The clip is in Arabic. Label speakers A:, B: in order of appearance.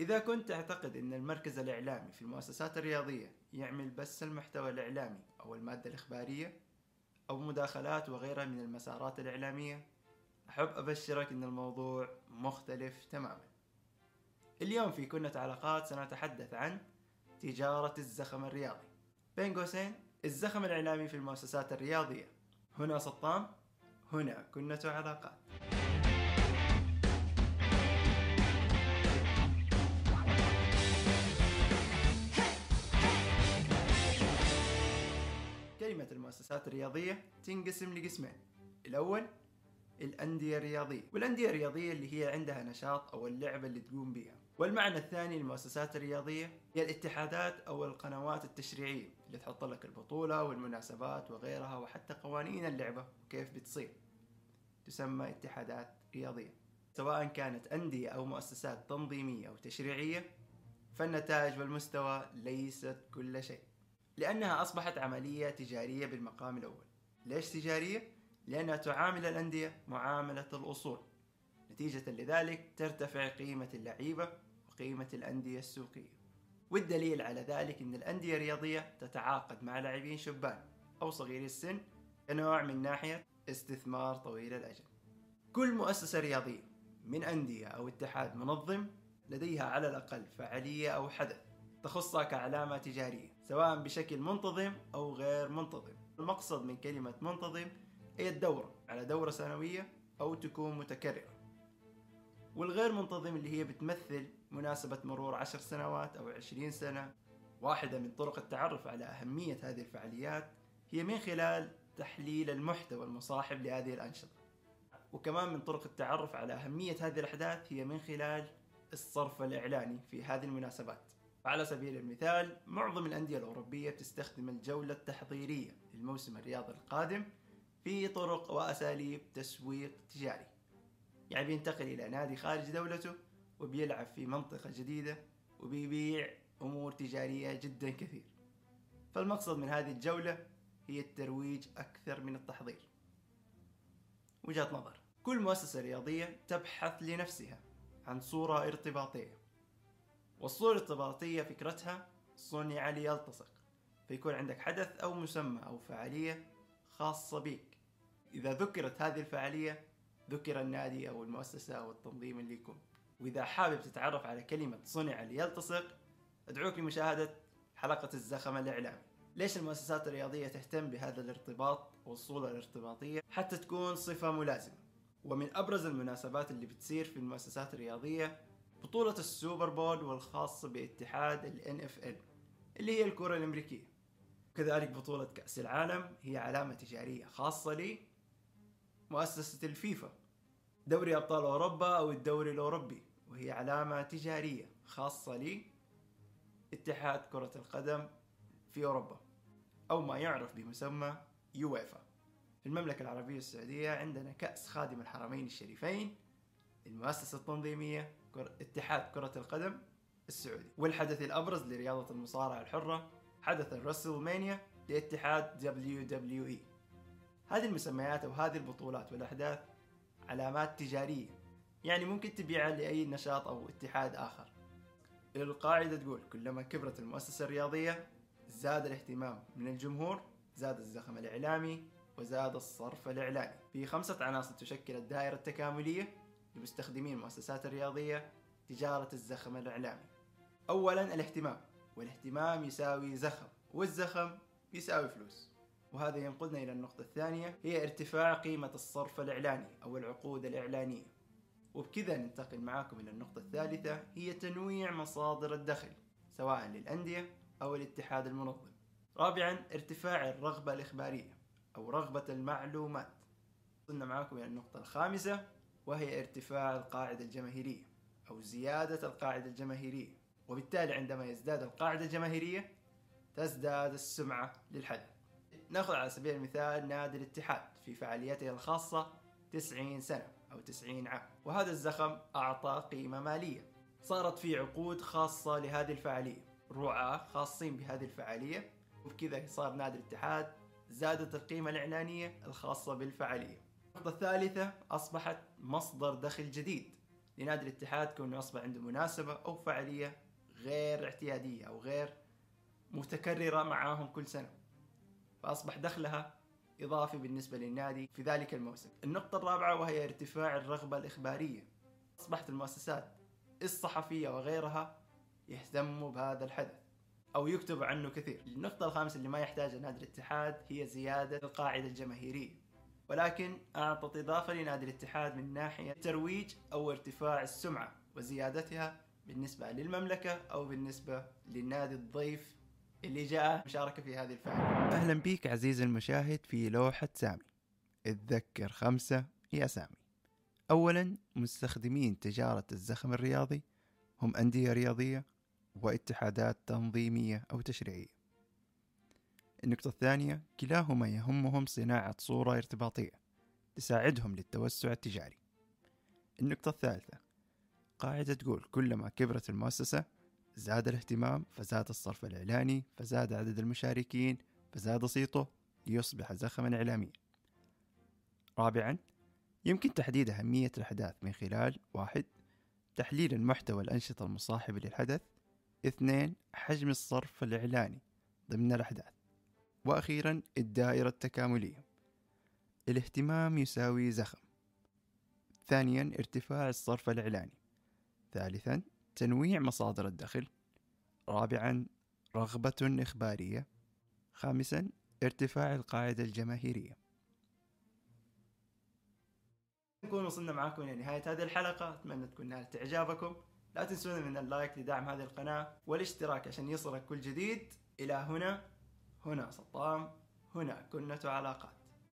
A: إذا كنت تعتقد أن المركز الإعلامي في المؤسسات الرياضية يعمل بس المحتوى الإعلامي أو المادة الإخبارية أو مداخلات وغيرها من المسارات الإعلامية أحب أبشرك أن الموضوع مختلف تماما. اليوم في كنة علاقات سنتحدث عن تجارة الزخم الرياضي. بين قوسين الزخم الإعلامي في المؤسسات الرياضية. هنا سطام هنا كنة علاقات كلمة المؤسسات الرياضية تنقسم لقسمين. الأول الأندية الرياضية. والأندية الرياضية اللي هي عندها نشاط أو اللعبة اللي تقوم بها والمعنى الثاني للمؤسسات الرياضية هي الاتحادات أو القنوات التشريعية اللي تحط لك البطولة والمناسبات وغيرها وحتى قوانين اللعبة وكيف بتصير. تسمى اتحادات رياضية. سواء كانت أندية أو مؤسسات تنظيمية أو تشريعية فالنتائج والمستوى ليست كل شيء. لأنها أصبحت عملية تجارية بالمقام الأول. ليش تجارية؟ لأنها تعامل الأندية معاملة الأصول. نتيجة لذلك ترتفع قيمة اللعيبة وقيمة الأندية السوقية. والدليل على ذلك أن الأندية الرياضية تتعاقد مع لاعبين شبان أو صغيري السن كنوع من ناحية استثمار طويل الأجل. كل مؤسسة رياضية من أندية أو اتحاد منظم لديها على الأقل فعالية أو حدث. تخصها كعلامة تجارية سواء بشكل منتظم أو غير منتظم. المقصد من كلمة منتظم هي الدورة على دورة سنوية أو تكون متكررة. والغير منتظم اللي هي بتمثل مناسبة مرور عشر سنوات أو عشرين سنة واحدة من طرق التعرف على أهمية هذه الفعاليات هي من خلال تحليل المحتوى المصاحب لهذه الأنشطة. وكمان من طرق التعرف على أهمية هذه الأحداث هي من خلال الصرف الإعلاني في هذه المناسبات. على سبيل المثال معظم الأندية الأوروبية بتستخدم الجولة التحضيرية للموسم الرياضي القادم في طرق وأساليب تسويق تجاري. يعني بينتقل إلى نادي خارج دولته وبيلعب في منطقة جديدة وبيبيع أمور تجارية جدا كثير. فالمقصد من هذه الجولة هي الترويج أكثر من التحضير. وجهة نظر كل مؤسسة رياضية تبحث لنفسها عن صورة ارتباطية. والصورة الارتباطية فكرتها صنع ليلتصق فيكون عندك حدث أو مسمى أو فعالية خاصة بك إذا ذكرت هذه الفعالية ذكر النادي أو المؤسسة أو التنظيم اللي يكون. وإذا حابب تتعرف على كلمة صنع ليلتصق أدعوك لمشاهدة حلقة الزخم الإعلامي. ليش المؤسسات الرياضية تهتم بهذا الارتباط والصورة الارتباطية؟ حتى تكون صفة ملازمة. ومن أبرز المناسبات اللي بتصير في المؤسسات الرياضية بطولة السوبر بول والخاصة باتحاد ال NFL اللي هي الكرة الأمريكية. كذلك بطولة كأس العالم هي علامة تجارية خاصة لي مؤسسة الفيفا دوري أبطال أوروبا أو الدوري الأوروبي وهي علامة تجارية خاصة لي اتحاد كرة القدم في أوروبا أو ما يعرف بمسمى يويفا. في المملكة العربية السعودية عندنا كأس خادم الحرمين الشريفين المؤسسة التنظيمية اتحاد كرة القدم السعودي. والحدث الأبرز لرياضة المصارعة الحرة حدث الرسلمانيا لاتحاد إي. هذه المسميات أو هذه البطولات والأحداث علامات تجارية يعني ممكن تبيعها لأي نشاط أو اتحاد آخر. القاعدة تقول كلما كبرت المؤسسة الرياضية زاد الاهتمام من الجمهور زاد الزخم الإعلامي وزاد الصرف الإعلاني. في خمسة عناصر تشكل الدائرة التكاملية لمستخدمي المؤسسات الرياضية تجارة الزخم الإعلامي. أولا الاهتمام والاهتمام يساوي زخم والزخم يساوي فلوس. وهذا ينقلنا إلى النقطة الثانية هي ارتفاع قيمة الصرف الإعلاني أو العقود الإعلانية. وبكذا ننتقل معاكم إلى النقطة الثالثة هي تنويع مصادر الدخل سواء للأندية أو الاتحاد المنظم. رابعا ارتفاع الرغبة الإخبارية أو رغبة المعلومات. وصلنا معاكم إلى النقطة الخامسة وهي ارتفاع القاعدة الجماهيرية أو زيادة القاعدة الجماهيرية. وبالتالي عندما يزداد القاعدة الجماهيرية تزداد السمعة للحدث نأخذ على سبيل المثال نادي الاتحاد في فعاليته الخاصة 90 سنة أو 90 عام وهذا الزخم أعطى قيمة مالية. صارت في عقود خاصة لهذه الفعالية. رعاة خاصين بهذه الفعالية. وبكذا صار نادي الاتحاد زادت القيمة الإعلانية الخاصة بالفعالية. النقطة الثالثة أصبحت مصدر دخل جديد. لنادي الاتحاد كونه أصبح عنده مناسبة أو فعالية غير اعتيادية أو غير متكررة معاهم كل سنة. فأصبح دخلها إضافي بالنسبة للنادي في ذلك الموسم. النقطة الرابعة وهي ارتفاع الرغبة الإخبارية. أصبحت المؤسسات الصحفية وغيرها يهتموا بهذا الحدث أو يكتب عنه كثير. النقطة الخامسة اللي ما يحتاجها نادي الاتحاد هي زيادة القاعدة الجماهيرية. ولكن أعطت إضافة لنادي الاتحاد من ناحية الترويج أو ارتفاع السمعة وزيادتها بالنسبة للمملكة أو بالنسبة للنادي الضيف اللي جاء مشاركة في هذه الفعالية.
B: أهلا بيك عزيزي المشاهد في لوحة سامي. اتذكر خمسة يا سامي. أولا مستخدمين تجارة الزخم الرياضي هم أندية رياضية واتحادات تنظيمية أو تشريعية. النقطة الثانية كلاهما يهمهم صناعة صورة ارتباطية تساعدهم للتوسع التجاري. النقطة الثالثة قاعدة تقول كلما كبرت المؤسسة زاد الاهتمام فزاد الصرف الإعلاني فزاد عدد المشاركين فزاد صيته ليصبح زخما إعلاميا. رابعا يمكن تحديد أهمية الأحداث من خلال واحد تحليل المحتوى الأنشطة المصاحبة للحدث. اثنين حجم الصرف الإعلاني ضمن الأحداث. وأخيرا الدائرة التكاملية. الاهتمام يساوي زخم. ثانيا ارتفاع الصرف الإعلاني. ثالثا تنويع مصادر الدخل. رابعا رغبة إخبارية. خامسا ارتفاع القاعدة الجماهيرية.
A: نكون وصلنا معاكم إلى نهاية هذه الحلقة. أتمنى تكون نالت إعجابكم. لا تنسون من اللايك لدعم هذه القناة والاشتراك عشان يصلك كل جديد. إلى هنا. هنا سطام هنا كنة علاقات.